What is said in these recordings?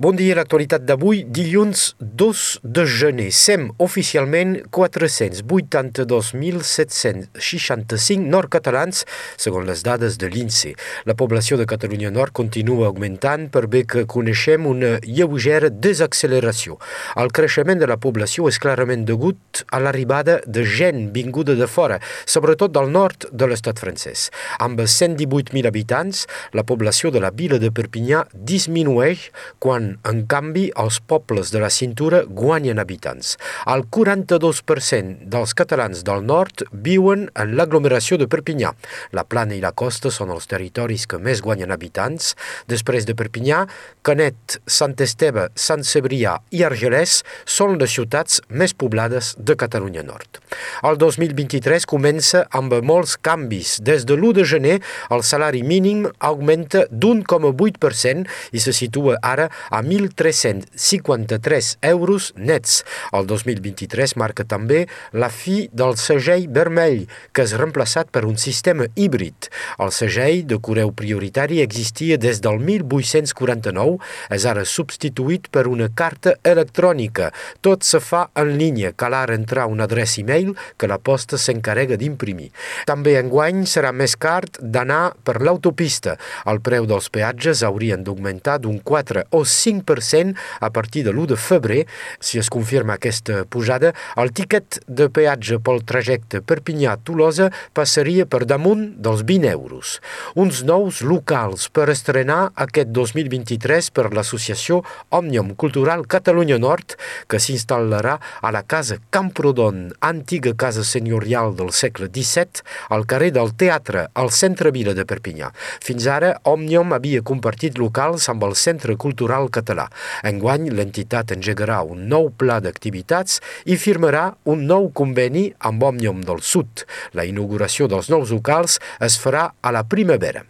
Bon dia, l'actualitat d'avui, dilluns 2 de gener. Sem oficialment 482.765 nord-catalans, segons les dades de l'INSEE. La població de Catalunya Nord continua augmentant per bé que coneixem una lleugera desacceleració. El creixement de la població és clarament degut a l'arribada de gent vinguda de fora, sobretot del nord de l'estat francès. Amb 118.000 habitants, la població de la vila de Perpinyà disminueix quan en canvi, els pobles de la cintura guanyen habitants. El 42% dels catalans del nord viuen en l'aglomeració de Perpinyà. La plana i la costa són els territoris que més guanyen habitants. Després de Perpinyà, Canet, Sant Esteve, Sant Cebrià i Argelès són les ciutats més poblades de Catalunya Nord. El 2023 comença amb molts canvis. Des de l'1 de gener, el salari mínim augmenta d'1,8% i se situa ara a 1.353 euros nets. El 2023 marca també la fi del segell vermell, que és reemplaçat per un sistema híbrid. El segell de correu prioritari existia des del 1849, és ara substituït per una carta electrònica. Tot se fa en línia, cal ara entrar una adreça e-mail que la posta s'encarrega d'imprimir. També enguany serà més car d'anar per l'autopista. El preu dels peatges haurien d'augmentar d'un 4 o 5% 5% a partir de l'1 de febrer. Si es confirma aquesta pujada, el tiquet de peatge pel trajecte Perpinyà-Tolosa passaria per damunt dels 20 euros. Uns nous locals per estrenar aquest 2023 per l'associació Òmnium Cultural Catalunya Nord, que s'instal·larà a la casa Camprodon, antiga casa senyorial del segle XVII, al carrer del Teatre, al centre vila de Perpinyà. Fins ara, Òmnium havia compartit locals amb el Centre Cultural Català. Enguany, l'entitat engegarà un nou pla d'activitats i firmarà un nou conveni amb Òmnium del Sud. La inauguració dels nous locals es farà a la primavera.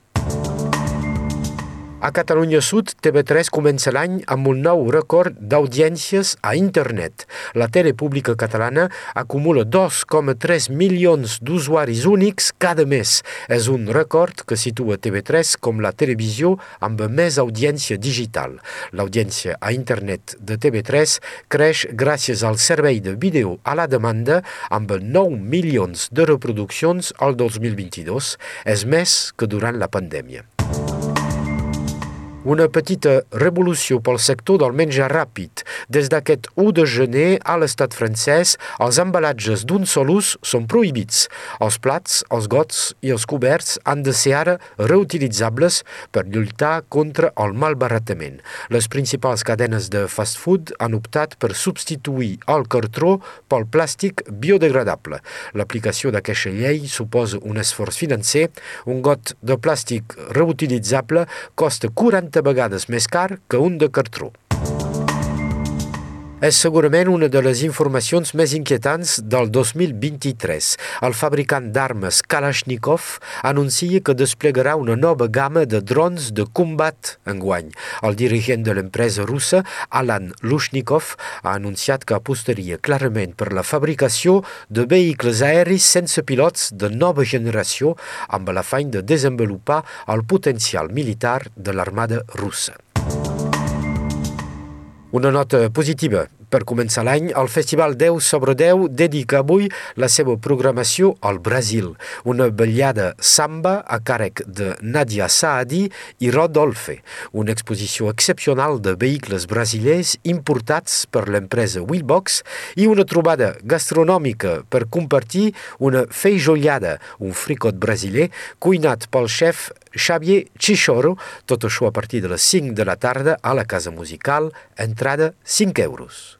A Catalunya Sud, TV3 comença l'any amb un nou rècord d'audiències a internet. La tele pública catalana acumula 2,3 milions d'usuaris únics cada mes. És un rècord que situa TV3 com la televisió amb més audiència digital. L'audiència a internet de TV3 creix gràcies al servei de vídeo a la demanda amb 9 milions de reproduccions al 2022. És més que durant la pandèmia. Una petita revolució pel sector del menjar ràpid. Des d'aquest 1 de gener a l'estat francès, els embalatges d'un sol ús són prohibits. Els plats, els gots i els coberts han de ser ara reutilitzables per lluitar contra el malbaratament. Les principals cadenes de fast food han optat per substituir el cartró pel plàstic biodegradable. L'aplicació d'aquesta llei suposa un esforç financer. Un got de plàstic reutilitzable costa 40 40 vegades més car que un de cartró és segurament una de les informacions més inquietants del 2023. El fabricant d'armes Kalashnikov anuncia que desplegarà una nova gamma de drons de combat enguany. El dirigent de l'empresa russa, Alan Lushnikov, ha anunciat que apostaria clarament per la fabricació de vehicles aeris sense pilots de nova generació amb l'afany de desenvolupar el potencial militar de l'armada russa. o notă pozitivă. Per començar l'any, el Festival 10 sobre 10 dedica avui la seva programació al Brasil, una ballada samba a càrrec de Nadia Saadi i Rodolfe, una exposició excepcional de vehicles brasilers importats per l'empresa Wheelbox i una trobada gastronòmica per compartir una feijollada, un fricot brasiler cuinat pel xef Xavier Chichoro, tot això a partir de les 5 de la tarda a la Casa Musical, entrada 5 euros.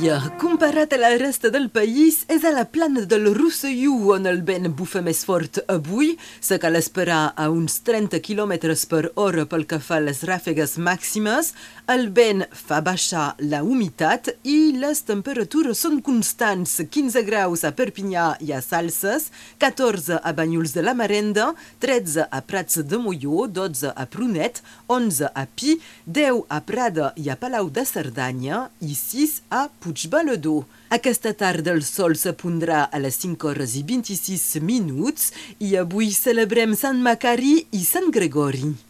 Dia, comparat a la resta del país, és a la plana del Rosselló on el vent bufa més fort avui. Se cal esperar a uns 30 km per hora pel que fa a les ràfegues màximes. El vent fa baixar la humitat i les temperatures són constants. 15 graus a Perpinyà i a Salses, 14 a Banyuls de la Marenda, 13 a Prats de Molló, 12 a Prunet, 11 a Pi, 10 a Prada i a Palau de Cerdanya i 6 a Puigbalador. Aquesta tarda el sol se pondrà a les 5 hores i 26 minuts i avui celebrem Sant Macari i Sant Gregori.